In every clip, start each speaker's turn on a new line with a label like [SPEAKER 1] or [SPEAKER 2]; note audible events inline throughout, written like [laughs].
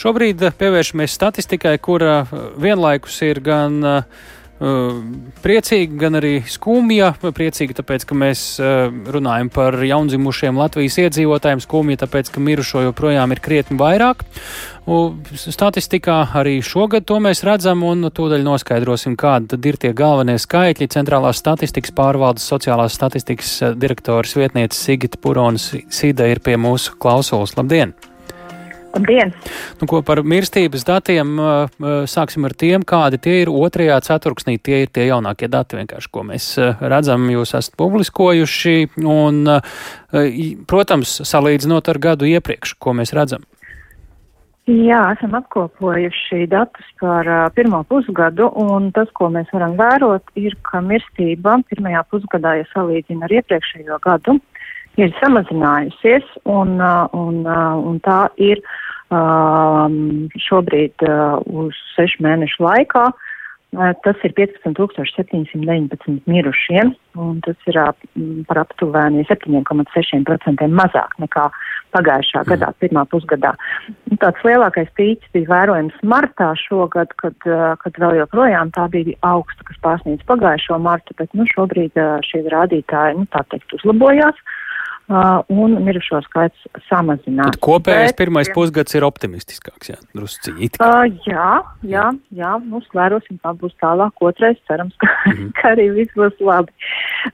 [SPEAKER 1] Šobrīd pievēršamies statistikai, kura vienlaikus ir gan uh, priecīga, gan arī skumja. Priecīga, tāpēc, ka mēs runājam par jaundzimušiem Latvijas iedzīvotājiem, skumja, tāpēc, ka mirušo joprojām ir krietni vairāk. Statistikā arī šogad to mēs redzam, un tūdaļ noskaidrosim, kādi tad ir tie galvenie skaitļi. Centrālās statistikas pārvaldes sociālās statistikas direktoras vietniece Sigita Puronas Sīda ir pie mūsu klausulas. Labdien!
[SPEAKER 2] Labdien!
[SPEAKER 1] Nu, ko par mirstības datiem sāksim ar tiem, kādi tie ir otrajā ceturksnī. Tie ir tie jaunākie dati, vienkārši, ko mēs redzam, jūs esat publiskojuši. Un, protams, salīdzinot ar gadu iepriekš, ko mēs redzam.
[SPEAKER 2] Jā, esam apkopojuši datus par uh, pirmo pusgadu, un tas, ko mēs varam vērot, ir, ka mirstība pirmajā pusgadā, ja salīdzina ar iepriekšējo gadu, ir samazinājusies, un, uh, un, uh, un tā ir um, šobrīd uh, uz sešu mēnešu laikā. Tas ir 15,719 mirušiem, un tas ir par aptuveni 7,6% mazāk nekā pagājušā mm. gadā, pirmā pusgadā. Un tāds lielākais pīķis bija vērojams martā šogad, kad, kad vēl joprojām tā bija augsta, kas pārsniedz pagājušo martu, bet nu, šobrīd šie rādītāji, nu, tā teikt, uzlabojās. Uh, un mirušo skaits samazinās. Tad
[SPEAKER 1] kopējais Bet, pirmais pusgads ir optimistiskāks, jā, drusciņi.
[SPEAKER 2] Uh, jā, jā, jā, nu, vērosim, kā būs tālāk, otrais, cerams, ka, mm -hmm. [laughs] ka arī viss būs labi.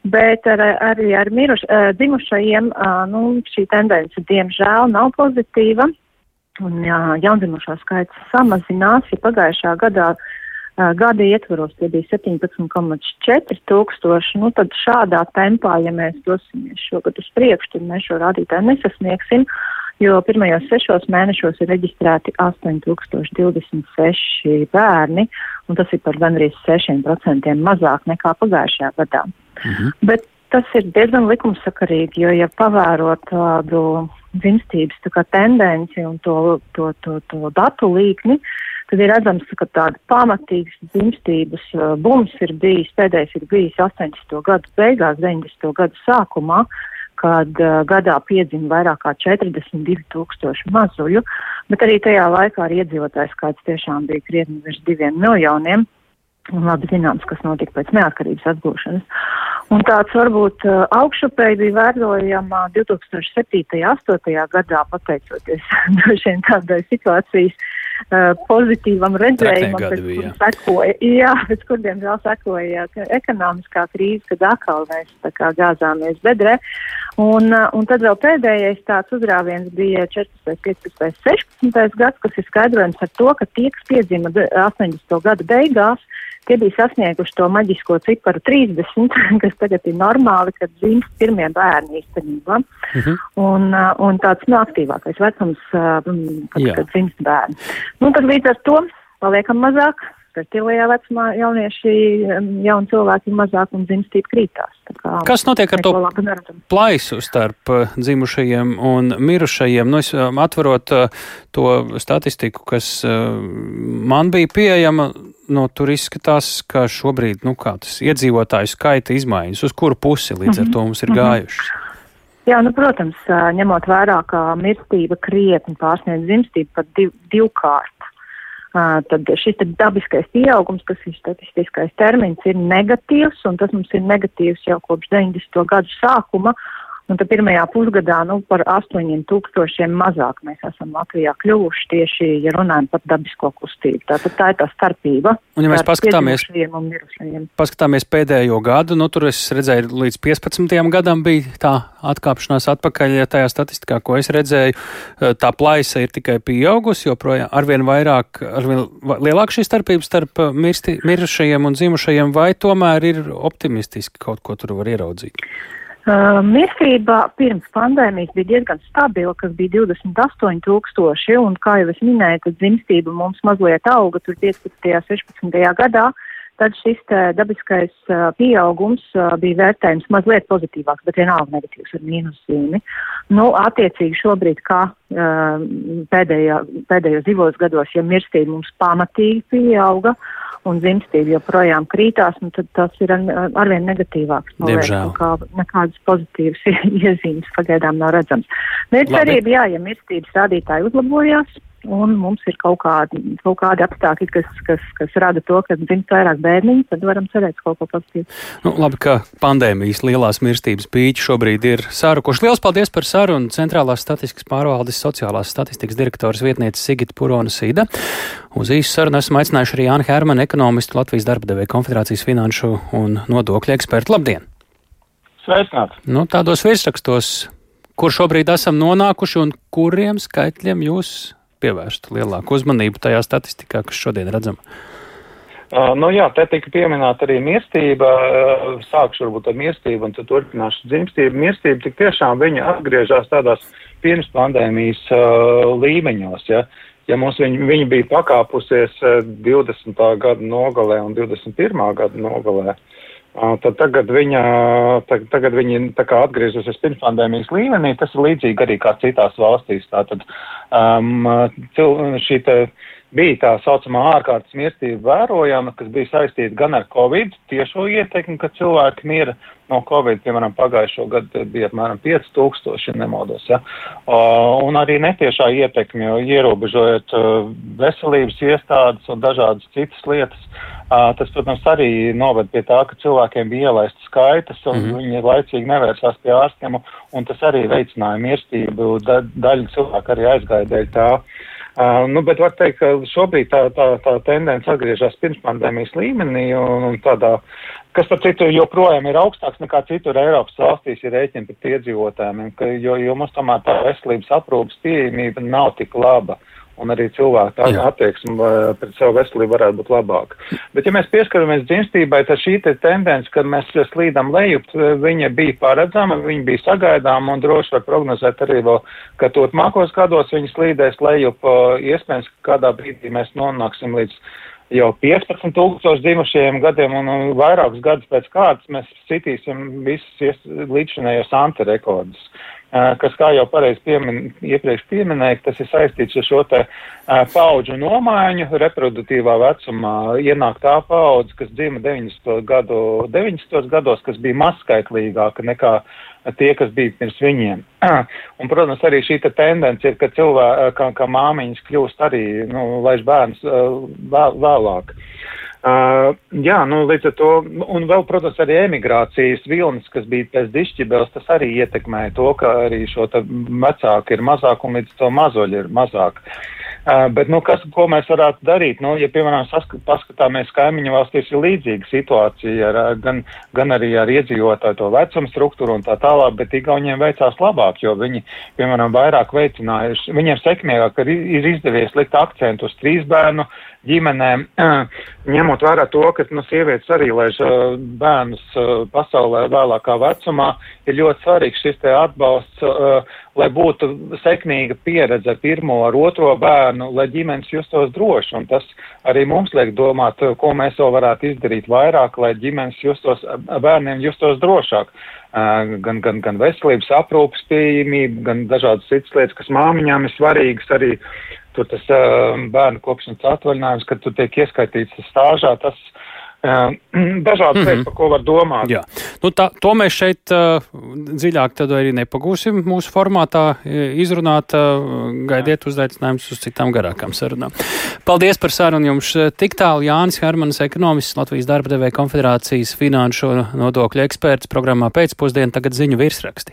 [SPEAKER 2] Bet ar, arī ar miruš, dzimušajiem, nu, šī tendence, diemžēl, nav pozitīva, un jā, jaundzimušo skaits samazinās, ja pagājušā gadā uh, gada ietvaros tie bija 17,4 tūkstoši. Nu, tad šādā tempā, ja mēs dosimies šogad uz priekšu, tad mēs šo rādītāju nesasniegsim, jo pirmajos sešos mēnešos ir reģistrēti 8026 bērni, un tas ir par gandrīz 6% mazāk nekā pagājušajā gadā. Mhm. Bet tas ir diezgan likumsakarīgi, jo, ja pavērot tādu dzimstības tā tendenci un to, to, to, to datu līkni, uh, tad ir redzams, ka tāda pamatīgas dzimstības uh, bums ir bijis, pēdējais ir bijis 80. gadu beigās, 90. gadu sākumā, kad uh, gadā piedzima vairāk kā 42 tūkstoši mazuļu, bet arī tajā laikā arī iedzīvotājs skaits tiešām bija krietni virs diviem miljoniem. Un labi zināms, kas notika pēc neatkarības atgūšanas. Un tāds varbūt augšupēji bija vērojama 2007. un 2008. gadā, pateicoties [laughs] vien tādai situācijas pozitīvam redzējumam, pēc kur sekoja, jā, pēc kur diemžēl sekoja ekonomiskā krīze, kad atkal mēs tā kā gāzāmies bedrē. Un, un tad vēl pēdējais tāds uzrāviens bija 14, 15, 16 gads, kas ir skaidrojams ar to, ka tie, kas piedzima 80. gada beigās, Tie bija sasnieguši to maģisko ciparu 30, [laughs] kas tagad ir normāli, kad dzimst pirmie bērni īstenībā. Uh mhm. -huh. un, uh, un tāds nu, aktīvākais vecums, uh, kad, Jā. kad dzimst bērni. Nu, tad līdz ar to paliekam mazāk, fertilajā vecumā jaunieši, jauni cilvēki ir mazāk un dzimstība krītās.
[SPEAKER 1] Kas notiek ar to plaisu starp uh, dzimušajiem un mirušajiem? Nu, es um, atverot uh, to statistiku, kas man bija pieejama, nu, tur izskatās, ka šobrīd, nu, kā tas iedzīvotāju skaita izmaiņas, uz kuru pusi līdz ar to mums ir mhm. gājušas.
[SPEAKER 2] Jā, nu, protams, ņemot vērā, ka mirstība krietni pārsniedz dzimstību pat div, divkārt tad šis dabiskais pieaugums, kas ir statistiskais termins, ir negatīvs, un tas mums ir negatīvs jau kopš 90. gadu sākuma. Un tad pirmajā pusgadā nu, par 8000 mazāk mēs esam Latvijā kļuvuši tieši, ja runājam par dabisko kustību. Tātad tā ir tā starpība.
[SPEAKER 1] Un ja mēs paskatāmies, paskatāmies pēdējo gadu, nu tur es redzēju līdz 15. gadam bija tā atkāpšanās atpakaļ, ja tajā statistikā, ko es redzēju, tā plaisa ir tikai pieaugusi, joprojām arvien vairāk, arvien lielāk šī starpība starp mirsti, mirušajiem un dzimušajiem, vai tomēr ir optimistiski kaut ko tur var ieraudzīt?
[SPEAKER 2] Uh, mirstība pirms pandēmijas bija diezgan stabila, kas bija 28 tūkstoši, un kā jau es minēju, tad dzimstība mums mazliet auga tur 15. un 16. gadā, tad šis dabiskais uh, pieaugums uh, bija vērtējums mazliet pozitīvāks, bet vienalga negatīvs ar mīnuszīmi. Nu, attiecīgi šobrīd, kā uh, pēdējā, pēdējos divos gados, ja mirstība mums pamatīgi pieauga, uh, un dzimstība joprojām krītās, nu, tad tas ir arvien negatīvāks.
[SPEAKER 1] Diemžēl.
[SPEAKER 2] Kā, nekādas pozitīvas [laughs] iezīmes pagaidām nav redzams. Bet cerība, jā, ja mirstības rādītāji uzlabojās, un mums ir kaut kādi, kaut kādi apstākļi, kas, kas, kas rada to, ka dzimst vairāk bērniņu, tad varam cerēt kaut ko pozitīvu.
[SPEAKER 1] Nu, labi, ka pandēmijas lielās mirstības pīķi šobrīd ir sārukuši. Liels paldies par sarunu Centrālās statistikas pārvaldes sociālās statistikas direktoras vietniece Sigita Purona Sīda. Uz īsu sarunu esmu aicinājuši arī Jāni Hermanu, ekonomistu Latvijas darba devēja konfederācijas finanšu un nodokļu ekspertu. Labdien!
[SPEAKER 3] Sveicināti!
[SPEAKER 1] Nu, tādos virsrakstos, kur šobrīd esam nonākuši un kuriem skaitļiem jūs pievērstu lielāku uzmanību tajā statistikā, kas šodien redzama?
[SPEAKER 3] Uh, nu jā, te tika pieminēta arī mirstība, uh, sākšu varbūt ar mirstību un tad turpināšu dzimstību. Mirstība tik tiešām viņa atgriežas tādās pirms pandēmijas uh, līmeņos, ja, ja mums viņa, viņa bija pakāpusies 20. gada nogalē un 21. gada nogalē. Tad tagad viņa, tag, tagad kā atgriezusies pirms pandēmijas līmenī, tas ir līdzīgi arī kā citās valstīs. Tātad um, cil, šī bija tā saucamā ārkārtas mirstība vērojama, kas bija saistīta gan ar Covid tiešo ietekmi, ka cilvēki mira no Covid, piemēram, pagājušo gadu bija apmēram 5000, ja nemaldos, ja, un arī netiešā ietekme, jo ierobežojot veselības iestādes un dažādas citas lietas, tas, protams, arī noved pie tā, ka cilvēkiem bija ielaistas skaitas un mm -hmm. viņi laicīgi nevērsās pie ārstiem, un tas arī veicināja mirstību, da, daļa cilvēku arī aizgāja dēļ tā. Uh, nu, bet var teikt, ka šobrīd tā, tā, tā tendence atgriežas pirms pandēmijas līmenī un, un tādā, kas par citu joprojām ir augstāks nekā citur Eiropas valstīs ir rēķini pret iedzīvotājiem, jo, jo mums tomēr tā veselības aprūpas pieejamība nav tik laba. Uh, un arī cilvēku attieksme pret savu veselību varētu būt labāka. Bet, ja mēs pieskaramies dzimstībai, tad šī te tendence, kad mēs slīdam lejup, viņa bija paredzama, viņa bija sagaidāma un droši var prognozēt arī vēl, ka turpmākos gados viņa slīdēs lejup, iespējams, ka kādā brīdī mēs nonāksim līdz jau 15 tūkstoši dzimušajiem gadiem un, un vairākus gadus pēc kārtas mēs citīsim visus līdzinējos antirekordus. Kas, kā jau pareizi piemin, iepriekš pieminēja, tas ir saistīts ar šo te paudžu nomaiņu, reproduktīvā vecumā ienāk tā paudze, kas dzima 90. Gadu, 90. gados, kas bija mazskaitlīgāka nekā tie, kas bija pirms viņiem. [clears throat] Un, protams, arī šī te tendence ir, ka cilvēki, kā, kā māmiņas kļūst arī, nu, laiž bērns vēl, vēlāk. Uh, jā, nu, līdz ar to, un vēl, protams, arī emigrācijas vilnis, kas bija pēc dišķibels, tas arī ietekmēja to, ka arī šo vecāku ir mazāk un līdz to mazoļu ir mazāk. Uh, bet, nu, kas, ko mēs varētu darīt? Nu, ja, piemēram, paskatāmies kaimiņu valstīs, ir līdzīga situācija ar, gan, gan arī ar iedzīvotāju to vecumu struktūru un tā tālāk, bet Igauniem veicās labāk, jo viņi, piemēram, vairāk veicinājuši, viņiem sekmīgāk ir izdevies likt akcentu uz trīs bērnu ģimenēm, ņemot vērā to, ka nu, sievietes arī laiž bērnus pasaulē vēlākā vecumā, ir ļoti svarīgs šis te atbalsts, lai būtu sekmīga pieredze ar pirmo, ar otro bērnu, lai ģimenes justos droši. Un tas arī mums liek domāt, ko mēs vēl varētu izdarīt vairāk, lai ģimenes justos, bērniem justos drošāk. Gan, gan, gan veselības aprūpas pieejamība, gan dažādas citas lietas, kas māmiņām ir svarīgas arī tur tas bērnu kopšanas atvaļinājums, kad tu tiek ieskaitīts stāžā, tas uh, dažādas lietas, mm -hmm. par ko var domāt.
[SPEAKER 1] Jā, nu tā, to mēs šeit uh, dziļāk arī nepagūsim mūsu formātā izrunāt, uh, gaidiet uzaicinājumus uz citām garākām sarunām. Paldies par sarunu jums tik tālu Jānis Hermanis, ekonomists, Latvijas darba devēja konfederācijas finanšu nodokļu eksperts programmā pēcpusdienu, tagad ziņu virsraksti.